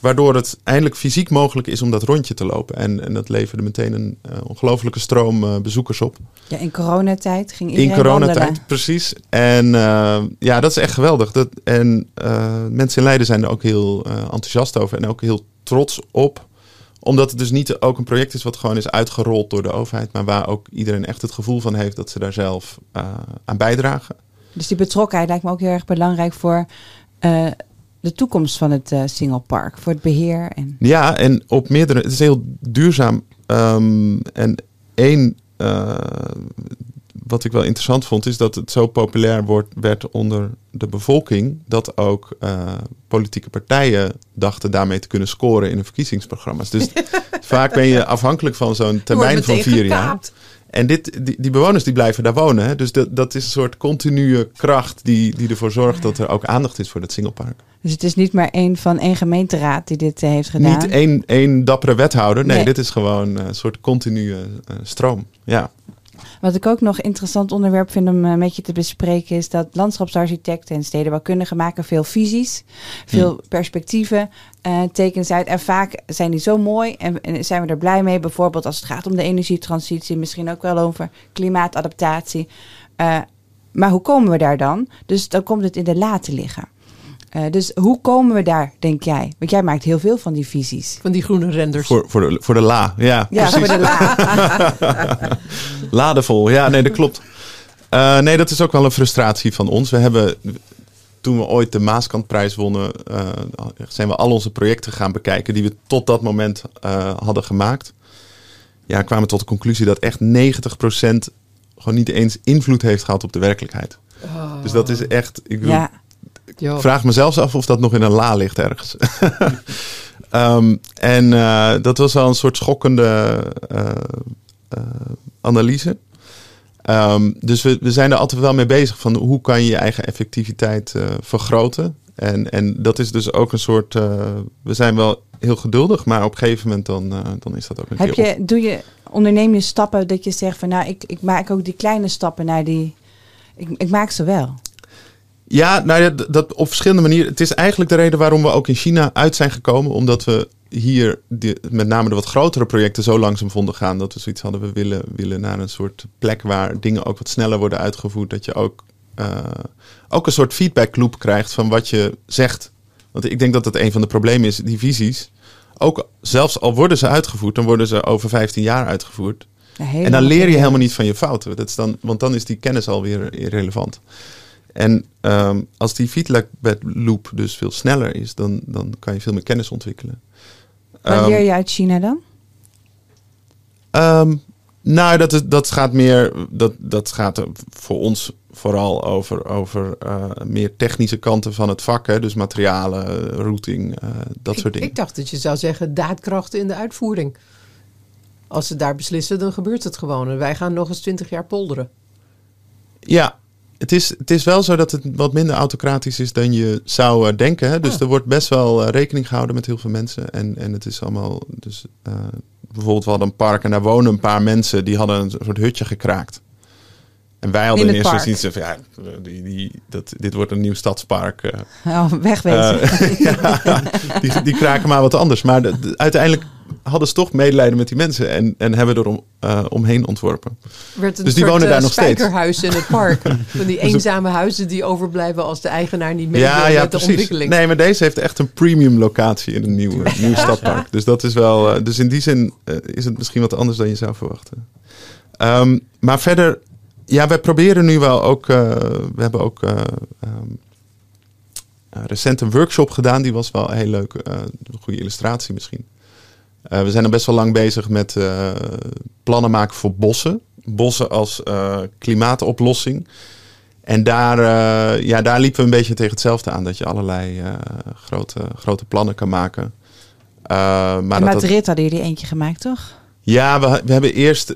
B: Waardoor het eindelijk fysiek mogelijk is om dat rondje te lopen. En, en dat leverde meteen een uh, ongelofelijke stroom uh, bezoekers op.
A: Ja, in coronatijd ging iedereen
B: In coronatijd, precies. En uh, ja, dat is echt geweldig. Dat, en mensen in Leiden zijn er ook heel enthousiast over. En ook heel trots op omdat het dus niet ook een project is wat gewoon is uitgerold door de overheid, maar waar ook iedereen echt het gevoel van heeft dat ze daar zelf uh, aan bijdragen.
A: Dus die betrokkenheid lijkt me ook heel erg belangrijk voor uh, de toekomst van het uh, single park, voor het beheer. En...
B: Ja, en op meerdere. Het is heel duurzaam. Um, en één wat ik wel interessant vond, is dat het zo populair wordt, werd onder de bevolking. Dat ook uh, politieke partijen dachten daarmee te kunnen scoren in hun verkiezingsprogramma's. Dus vaak ben je afhankelijk van zo'n termijn van vier jaar. En dit, die, die, bewoners die blijven daar wonen. Hè? Dus dat, dat is een soort continue kracht die, die ervoor zorgt dat er ook aandacht is voor het Singelpark.
A: Dus het is niet maar één van één gemeenteraad die dit uh, heeft gedaan?
B: Niet één, één dappere wethouder. Nee, nee. dit is gewoon een soort continue uh, stroom. Ja.
A: Wat ik ook nog een interessant onderwerp vind om eh, met je te bespreken, is dat landschapsarchitecten en stedenbouwkundigen maken veel visies, veel perspectieven, eh, tekens uit. En vaak zijn die zo mooi en, en zijn we er blij mee. Bijvoorbeeld als het gaat om de energietransitie, misschien ook wel over klimaatadaptatie. Eh, maar hoe komen we daar dan? Dus dan komt het in de la te liggen. Eh, dus hoe komen we daar, denk jij? Want jij maakt heel veel van die visies.
D: Van die groene renders.
B: Voor, voor, de, voor de la, ja.
A: Ja,
B: precies.
A: voor de la.
B: Ladevol, ja, nee, dat klopt. Eh, nee, dat is ook wel een frustratie van ons. We hebben, toen we ooit de Maaskantprijs wonnen, eh, zijn we al onze projecten gaan bekijken die we tot dat moment eh, hadden gemaakt. Ja, kwamen tot de conclusie dat echt 90% gewoon niet eens invloed heeft gehad op de werkelijkheid.
D: Oh.
B: Dus dat is echt, ik bedoel,
A: Ja,
B: Vraag me zelfs af of dat nog in een la ligt ergens. Ehm, en eh, dat was wel een soort schokkende eh, eh, analyse. Ehm, dus we, we zijn er altijd wel mee bezig van hoe kan je je eigen effectiviteit vergroten. En, en dat is dus ook een soort. we zijn wel heel geduldig, maar op een gegeven moment dan, dan is dat ook een
A: Heb
B: op.
A: je, doe je, onderneem je stappen dat je zegt van nou, ik, ik maak ook die kleine stappen naar die. Ik, ik maak ze wel.
B: Ja, nou ja, dat op verschillende manieren. Het is eigenlijk de reden waarom we ook in China uit zijn gekomen. Omdat we hier de, met name de wat grotere projecten zo langzaam vonden gaan. Dat we zoiets hadden, we willen, willen naar een soort plek waar dingen ook wat sneller worden uitgevoerd. Dat je ook, eh, ook een soort feedback loop krijgt van wat je zegt. Want ik denk dat dat een van de problemen is, die visies. Ook zelfs al worden ze uitgevoerd, dan worden ze over 15 jaar uitgevoerd. En dan leer je helemaal niet van je fouten. Dat is dan, want dan is die kennis alweer irrelevant. En ehm, als die feedback loop dus veel sneller is, dan, dan kan je veel meer kennis ontwikkelen.
A: Wat
B: Ehm,
A: leer je uit China dan?
B: ehm, nou, dat, is, dat gaat meer. Dat, dat gaat voor ons vooral over, over eh, meer technische kanten van het vak. Hè? Dus materialen, routing, eh, dat
D: ik,
B: soort dingen.
D: ik dacht dat je zou zeggen daadkrachten in de uitvoering. Als ze daar beslissen, dan gebeurt het gewoon. En wij gaan nog eens twintig jaar polderen.
B: Ja, het is, het is wel zo dat het wat minder autocratisch is dan je zou eh, denken. Hè? Dus
D: Ah.
B: er wordt best wel eh, rekening gehouden met heel veel mensen. En, en het is allemaal. Dus, eh, bijvoorbeeld, we hadden een park en daar wonen een paar mensen die hadden een soort hutje gekraakt. En wij hadden
A: In
B: eerste instantie van ja, die, die, dat, dit wordt een nieuw stadspark.
A: Oh, wegwezen.
B: Ja, die, die kraken maar wat anders. Maar de- de- uiteindelijk hadden ze toch medelijden met die mensen en, en hebben er om, eh, omheen ontworpen.
D: Werd
B: Dus die
D: soort,
B: wonen
D: eh,
B: daar nog steeds.
D: spijkerhuis in het park. Van die eenzame huizen die overblijven als de eigenaar niet mee
B: ja,
D: wil
B: ja,
D: met de
B: precies.
D: ontwikkeling.
B: Nee, maar deze heeft echt een premium locatie in een nieuw, eh, nieuw stadpark. Dus dat is wel. dus in die zin is het misschien wat anders dan je zou verwachten. Ehm, maar verder, ja, wij proberen nu wel ook. we hebben ook eh, ehm, eh, recent een workshop gedaan. Die was wel heel leuk. een goede illustratie misschien. Eh, we zijn er best wel lang bezig met eh, plannen maken voor bossen. Bossen als eh, klimaatoplossing. En daar, ja, daar liepen we een beetje tegen hetzelfde aan. Dat je allerlei grote, grote plannen kan maken. Maar
A: In
B: dat dat-
A: Madrid hadden jullie eentje gemaakt, toch?
B: ja, we, we hebben eerst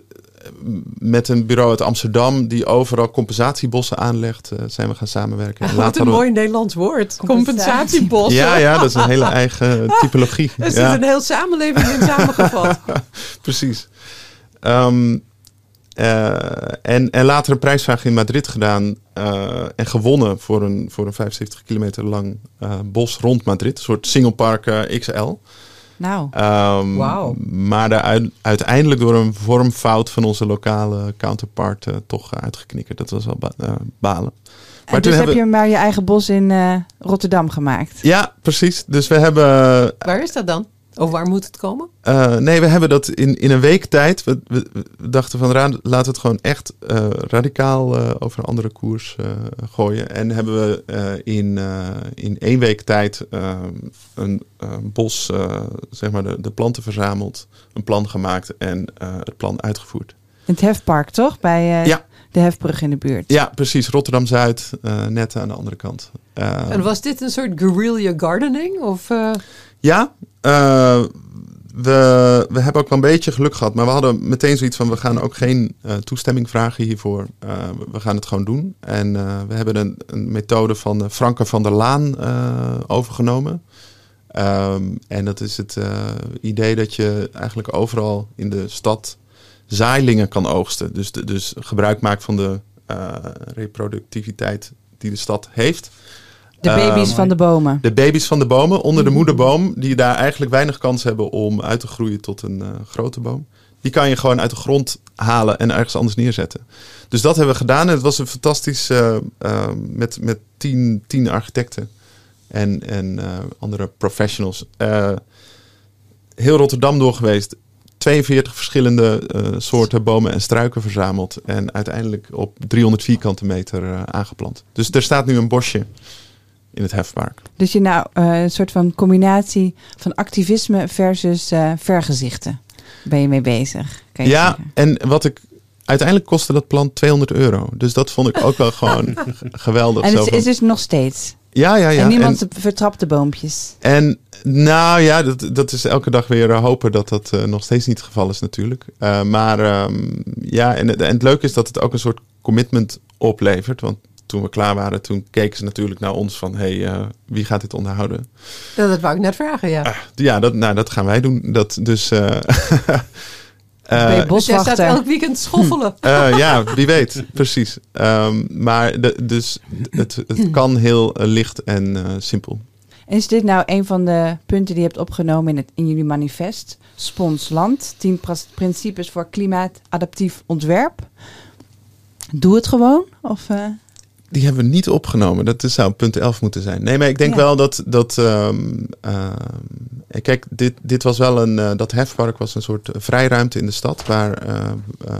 B: met een bureau uit Amsterdam... die overal compensatiebossen aanlegt, eh, zijn we gaan samenwerken. En
D: Wat een mooi Nederlands woord.
A: Compensatie.
D: Compensatiebos.
B: Ja, ja, dat is een hele eigen typologie.
D: Er zit
B: ja.
D: een heel samenleving in samengevat.
B: Precies. Ehm, eh, en, en later een prijsvraag in Madrid gedaan eh, en gewonnen voor een, voor een 75 kilometer lang eh, bos rond Madrid. Een soort singlepark eh, XL.
A: Nou,
B: Ehm,
D: Wauw.
B: Maar daar uit- uiteindelijk door een vormfout van onze lokale counterpart eh, toch uitgeknikkerd. Dat was wel ba- eh, balen.
A: en dus
B: toen
A: heb
B: hebben-
A: je maar je eigen bos in eh, Rotterdam gemaakt.
B: Ja, precies. Dus we hebben
D: Waar is dat dan? Of waar moet het komen?
B: Eh, nee, we hebben dat in, in een week tijd. We, we, we dachten van ra- laten we het gewoon echt eh, radicaal eh, over een andere koers eh, gooien. En hebben we eh, in, eh, in één week tijd een, bos, eh, zeg maar, de, de planten verzameld, een plan gemaakt en eh, het plan uitgevoerd.
A: In het Hefpark, toch? Bij eh,
B: Ja.
A: de Hefbrug in de buurt.
B: Ja, precies. Rotterdam Zuid, eh, net aan de andere kant. Eh,
D: En was dit een soort guerrilla gardening? Of, eh,
B: Ja, eh, we, we hebben ook wel een beetje geluk gehad. Maar we hadden meteen zoiets van, we gaan ook geen eh, toestemming vragen hiervoor. Eh, we gaan het gewoon doen. En we hebben een, een methode van Franke van der Laan overgenomen. Ehm, en dat is het idee dat je eigenlijk overal in de stad zaailingen kan oogsten. Dus, de, dus gebruik maakt van de reproductiviteit die de stad heeft.
A: De baby's
B: Ehm,
A: van de bomen.
B: De baby's van de bomen onder de moederboom, die daar eigenlijk weinig kans hebben om uit te groeien tot een eh, grote boom. Die kan je gewoon uit de grond halen en ergens anders neerzetten. Dus dat hebben we gedaan. En het was een fantastisch eh, met, met tien, tien architecten en, en eh, andere professionals. Heel Rotterdam door geweest. 42 verschillende soorten bomen en struiken verzameld. En uiteindelijk op 300 vierkante meter aangeplant. Dus er staat nu een bosje in het hefpark.
A: Dus je nou eh, een soort van combinatie van activisme versus eh, vergezichten ben je mee bezig. Kan je
B: Ja,
A: zeggen.
B: en wat ik. Uiteindelijk kostte dat plan 200 euro. Dus dat vond ik ook wel gewoon geweldig.
A: En het
B: van-
A: is dus nog steeds.
B: ja, ja, ja.
A: en niemand
B: En,
A: vertrapt de boompjes.
B: en nou ja, dat, dat is elke dag weer eh, hopen dat dat nog steeds niet het geval is natuurlijk. Maar ehm, ja, en, en het leuke is dat het ook een soort commitment oplevert. Want toen we klaar waren, toen keken ze natuurlijk naar ons van... hé, hey, eh, wie gaat dit onderhouden?
D: Ja, dat wou ik net vragen, ja.
B: Ja, dat, nou, dat gaan wij doen. Dat, dus... eh,
A: je
B: eh,
D: dus jij staat elk weekend schoffelen.
B: Eh, ja, wie weet, precies. Ehm, maar de, dus het, het kan heel licht en eh, simpel.
A: En is dit nou een van de punten die je hebt opgenomen in, het, in jullie manifest? Spons Land, 10 pras- principes voor klimaatadaptief ontwerp. Doe het gewoon? Of, eh,
B: Die hebben we niet opgenomen. Dat is- zou punt 11 moeten zijn. Nee, maar ik denk
A: Ja.
B: wel dat. dat ehm, ehm, kijk, dit, dit was wel een. eh, dat hefpark was een soort vrijruimte in de stad. Waar, eh, eh,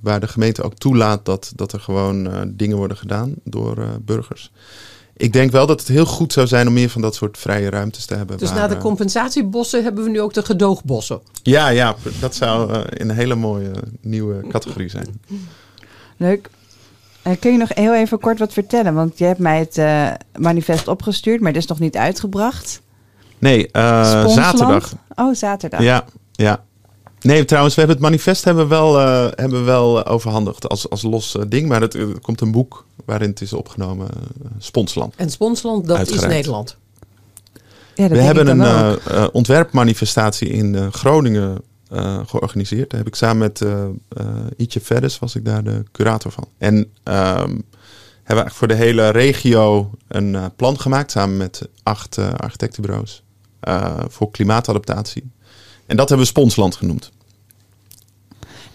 B: waar de gemeente ook toelaat dat, dat er gewoon eh, dingen worden gedaan door eh, burgers. Ik denk wel dat het heel goed zou zijn om meer van dat soort vrije ruimtes te hebben.
D: Dus
B: waar,
D: na de
B: eh,
D: compensatiebossen hebben we nu ook de gedoogbossen.
B: Ja, ja, dat zou eh, een hele mooie nieuwe categorie zijn.
A: leuk. Eh, kun je nog heel even kort wat vertellen? Want je hebt mij het eh, manifest opgestuurd, maar het is nog niet uitgebracht.
B: Nee, eh, zaterdag.
A: Oh, zaterdag.
B: Ja, ja. Nee, trouwens, we hebben het manifest hebben we wel, eh, hebben we wel overhandigd als, als los ding. Maar het, er komt een boek waarin het is opgenomen, Sponsland.
D: En Sponsland, dat is Nederland.
A: Ja, dat
B: we
A: denk
B: hebben
A: ik
B: een ontwerpmanifestatie in eh, Groningen eh, georganiseerd. Daar heb ik samen met eh, Ietje Verdes, was ik daar de curator van. En ehm, hebben we eigenlijk voor de hele regio een plan gemaakt samen met acht architectenbureaus voor klimaatadaptatie. En dat hebben we Sponsland genoemd.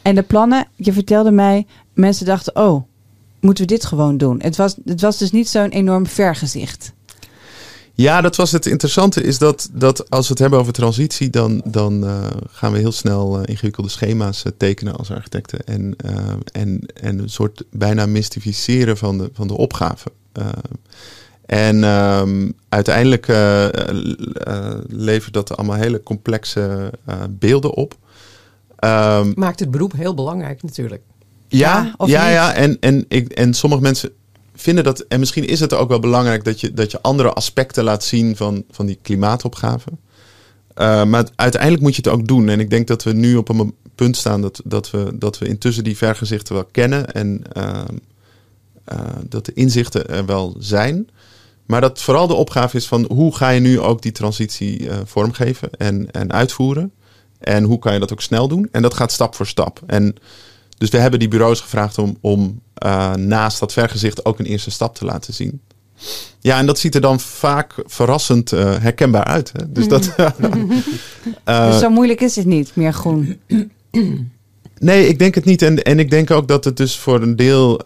A: En de plannen, je vertelde mij, mensen dachten, oh, moeten we dit gewoon doen? Het was, het was dus niet zo'n enorm vergezicht.
B: Ja, dat was het interessante. Is dat, dat als we het hebben over transitie, dan, dan eh, gaan we heel snel eh, ingewikkelde schema's eh, tekenen als architecten. En, en, en een soort bijna mystificeren van de, van de opgave. En ehm, uiteindelijk levert dat allemaal hele complexe beelden op. Ehm,
D: Maakt het beroep heel belangrijk natuurlijk.
B: ja,
A: Ja,
B: ja, ja. En, en, ik, en sommige mensen vinden dat, en misschien is het ook wel belangrijk dat je, dat je andere aspecten laat zien van, van die klimaatopgave. Eh, maar uiteindelijk moet je het ook doen. En ik denk dat we nu op een punt staan dat, dat, we, dat we intussen die vergezichten wel kennen en ehm, eh, dat de inzichten er wel zijn. Maar dat vooral de opgave is van hoe ga je nu ook die transitie eh, vormgeven en, en uitvoeren. En hoe kan je dat ook snel doen? En dat gaat stap voor stap. En dus we hebben die bureaus gevraagd om, om eh, naast dat vergezicht ook een eerste stap te laten zien. Ja, en dat ziet er dan vaak verrassend eh, herkenbaar uit. Hè? Dus dat. eh,
A: dus zo moeilijk is het niet, meer groen.
B: Nee, ik denk het niet. En, en ik denk ook dat het dus voor een deel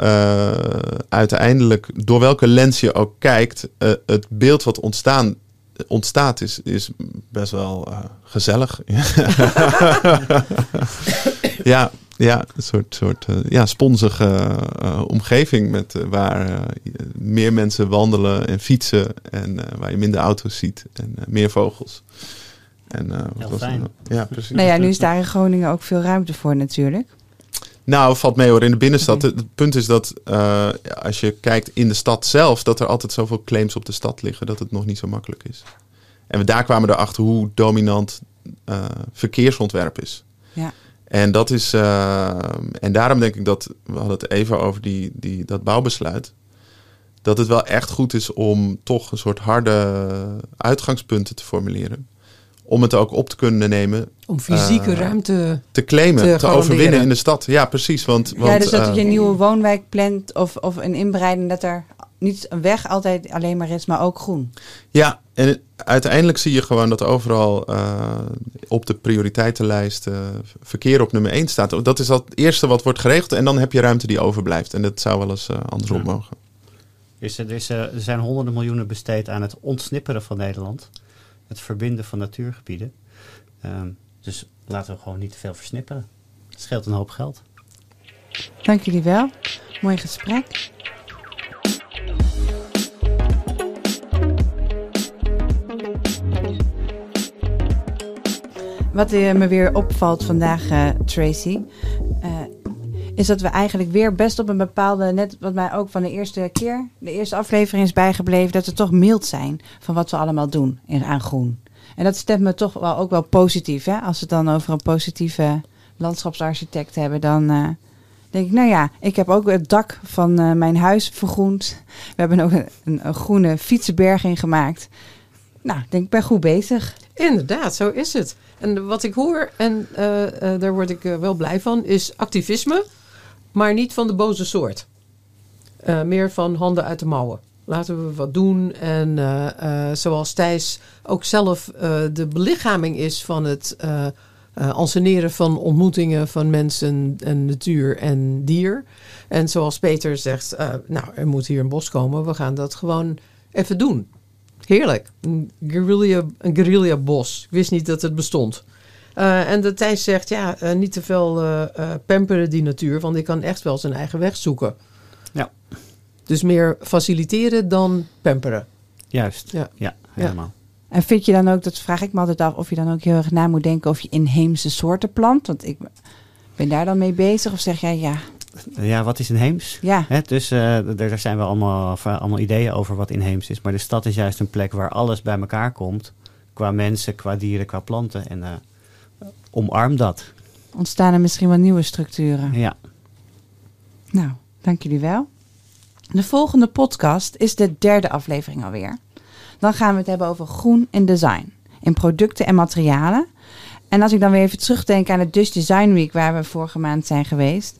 B: uiteindelijk, door welke lens je ook kijkt, het beeld wat ontstaan, ontstaat is, is best wel gezellig. ja, ja, een soort, soort eh, ja, sponsige eh, omgeving met, eh, waar meer mensen wandelen en fietsen en eh, waar je minder auto's ziet en eh, meer vogels. En, eh, wat
C: Heel
B: was er
C: fijn.
B: nou? Ja, precies.
A: Nou ja, nu is daar in Groningen ook veel ruimte voor natuurlijk.
B: Nou, valt mee hoor. In de binnenstad. Het, het punt is dat eh, als je kijkt in de stad zelf, dat er altijd zoveel claims op de stad liggen dat het nog niet zo makkelijk is. En we, daar kwamen we erachter hoe dominant eh, verkeersontwerp is.
A: Ja.
B: En dat is. eh, en daarom denk ik dat. We hadden het even over die, die, dat bouwbesluit. Dat het wel echt goed is om toch een soort harde uitgangspunten te formuleren. om het ook op te kunnen nemen,
D: Om fysieke
B: Eh,
D: ruimte.
B: te claimen,
D: Te
B: overwinnen in de stad. Ja, precies. Want, want,
A: ja, dus dat
B: eh,
A: je een nieuwe woonwijk plant of, of een inbreiding, dat er niet een weg altijd alleen maar is, maar ook groen.
B: Ja, en uiteindelijk zie je gewoon dat overal eh, op de prioriteitenlijst eh, verkeer op nummer 1 staat. Dat is al het eerste wat wordt geregeld en dan heb je ruimte die overblijft. En dat zou wel eens eh, andersom
C: Ja.
B: mogen.
C: Is er, is, er er zijn honderden miljoenen besteed aan het ontsnipperen van Nederland. Het verbinden van natuurgebieden. Ehm, dus laten we gewoon niet te veel versnipperen. Het scheelt een hoop geld.
A: Dank jullie wel. Mooi gesprek. Wat eh, me weer opvalt vandaag, eh, Tracy, eh, is dat we eigenlijk weer best op een bepaalde, net wat mij ook van de eerste keer, de eerste aflevering is bijgebleven, dat we toch mild zijn van wat we allemaal doen in, aan groen. En dat stemt me toch wel ook wel positief. Hè? Als we het dan over een positieve landschapsarchitect hebben, dan denk ik, nou ja, ik heb ook het dak van mijn huis vergroend. We hebben ook een, een, groene fietsenberging gemaakt. Nou, denk ik ben goed bezig.
D: Inderdaad, zo is het. En wat ik hoor, en eh, eh, daar word ik eh, wel blij van, is activisme, maar niet van de boze soort. Meer van handen uit de mouwen. Laten we wat doen. En zoals Thijs ook zelf de belichaming is van het anseneren van ontmoetingen van mensen en natuur en dier. En zoals Peter zegt, nou, er moet hier een bos komen. We gaan dat gewoon even doen. Heerlijk. Een guerrilla, een guerrilla bos. Ik wist niet dat het bestond. Eh, en de Thijs zegt, ja, eh, niet te veel eh, eh, pamperen die natuur, want die kan echt wel zijn eigen weg zoeken.
C: Ja.
D: Dus meer faciliteren dan pamperen.
C: Juist.
D: Ja.
C: Ja, helemaal.
A: En vind je dan ook, dat vraag ik me altijd af, of je dan ook heel erg na moet denken of je inheemse soorten plant? Want ik ben daar dan mee bezig. Of zeg jij ja,
C: Ja, wat is inheems?
A: ja,
C: Hè, dus eh, daar zijn wel allemaal, allemaal ideeën over wat inheems is. Maar de stad is juist een plek waar alles bij elkaar komt. Qua mensen, qua dieren, qua planten. En eh, omarm dat.
A: ontstaan er misschien wel nieuwe structuren.
C: Ja.
A: Nou, dank jullie wel. De volgende podcast is de derde aflevering alweer. Dan gaan we het hebben over groen en design. In producten en materialen. En als ik dan weer even terugdenk aan de Dutch Design Week, waar we vorige maand zijn geweest,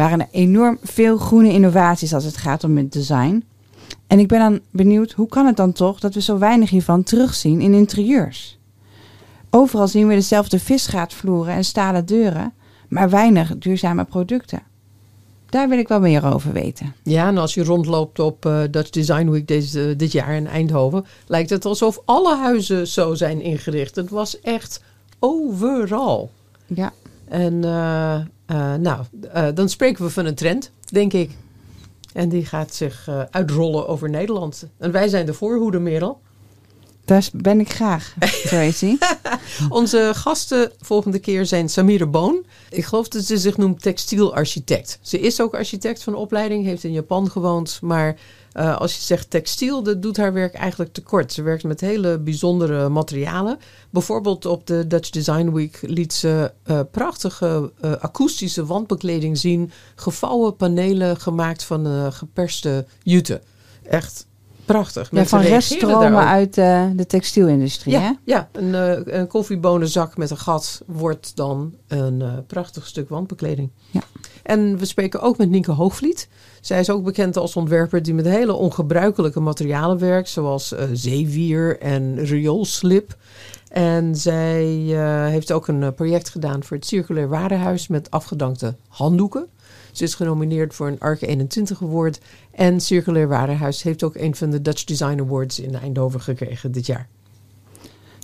A: waren er enorm veel groene innovaties als het gaat om het design. En ik ben dan benieuwd, hoe kan het dan toch dat we zo weinig hiervan terugzien in interieurs? Overal zien we dezelfde visgraatvloeren en stalen deuren, maar weinig duurzame producten. Daar wil ik wel meer over weten.
D: Ja, en als je rondloopt op eh, Dutch Design Week deze, dit jaar in Eindhoven, lijkt het alsof alle huizen zo zijn ingericht. Het was echt overal.
A: Ja,
D: En eh, eh, nou, eh, dan spreken we van een trend, denk ik. En die gaat zich eh, uitrollen over Nederland. En wij zijn de voorhoede, Merel.
A: daar ben ik graag, Tracy.
D: Onze gasten volgende keer zijn Samira Boon. Ik geloof dat ze zich noemt textielarchitect. Ze is ook architect van opleiding, heeft in Japan gewoond. Maar eh, als je zegt textiel, dat doet haar werk eigenlijk tekort. Ze werkt met hele bijzondere materialen. Bijvoorbeeld op de Dutch Design Week liet ze eh, prachtige eh, akoestische wandbekleding zien. Gevouwen panelen gemaakt van geperste jute. Echt prachtig.
A: Ja, van reststromen uit de textielindustrie, hè?
D: Ja, ja een, een koffiebonenzak met een gat wordt dan een prachtig stuk wandbekleding.
A: Ja.
D: En we spreken ook met Nienke Hoogvliet. Zij is ook bekend als ontwerper die met hele ongebruikelijke materialen werkt, zoals eh, zeewier en rioolslip. En zij eh, heeft ook een eh, project gedaan voor het Circulair Warenhuis met afgedankte handdoeken. Ze is genomineerd voor een ARC 21 Award. En Circulair Warenhuis heeft ook een van de Dutch Design Awards in Eindhoven gekregen dit jaar.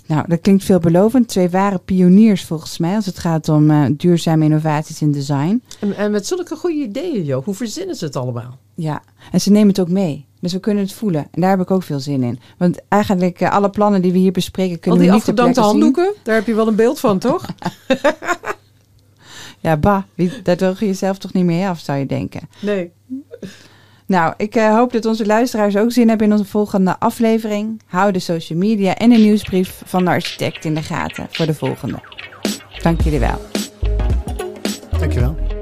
A: Nou, dat klinkt veelbelovend. Twee ware pioniers volgens mij als het gaat om eh, duurzame innovaties in design.
D: En, en met zulke goede ideeën, joh. Hoe verzinnen ze het allemaal?
A: Ja, en ze nemen het ook mee. Dus we kunnen het voelen. En daar heb ik ook veel zin in. Want eigenlijk eh, alle plannen die we hier bespreken
D: Al
A: kunnen
D: die
A: we niet
D: afgedankte
A: zien.
D: handdoeken, daar heb je wel een beeld van, toch?
A: Ja, bah, wie, daar droog je jezelf toch niet mee af, zou je denken.
D: Nee.
A: Nou, ik eh, hoop dat onze luisteraars ook zin hebben in onze volgende aflevering. Hou de social media en de nieuwsbrief van de architect in de gaten voor de volgende. Dank jullie wel.
C: Dankjewel.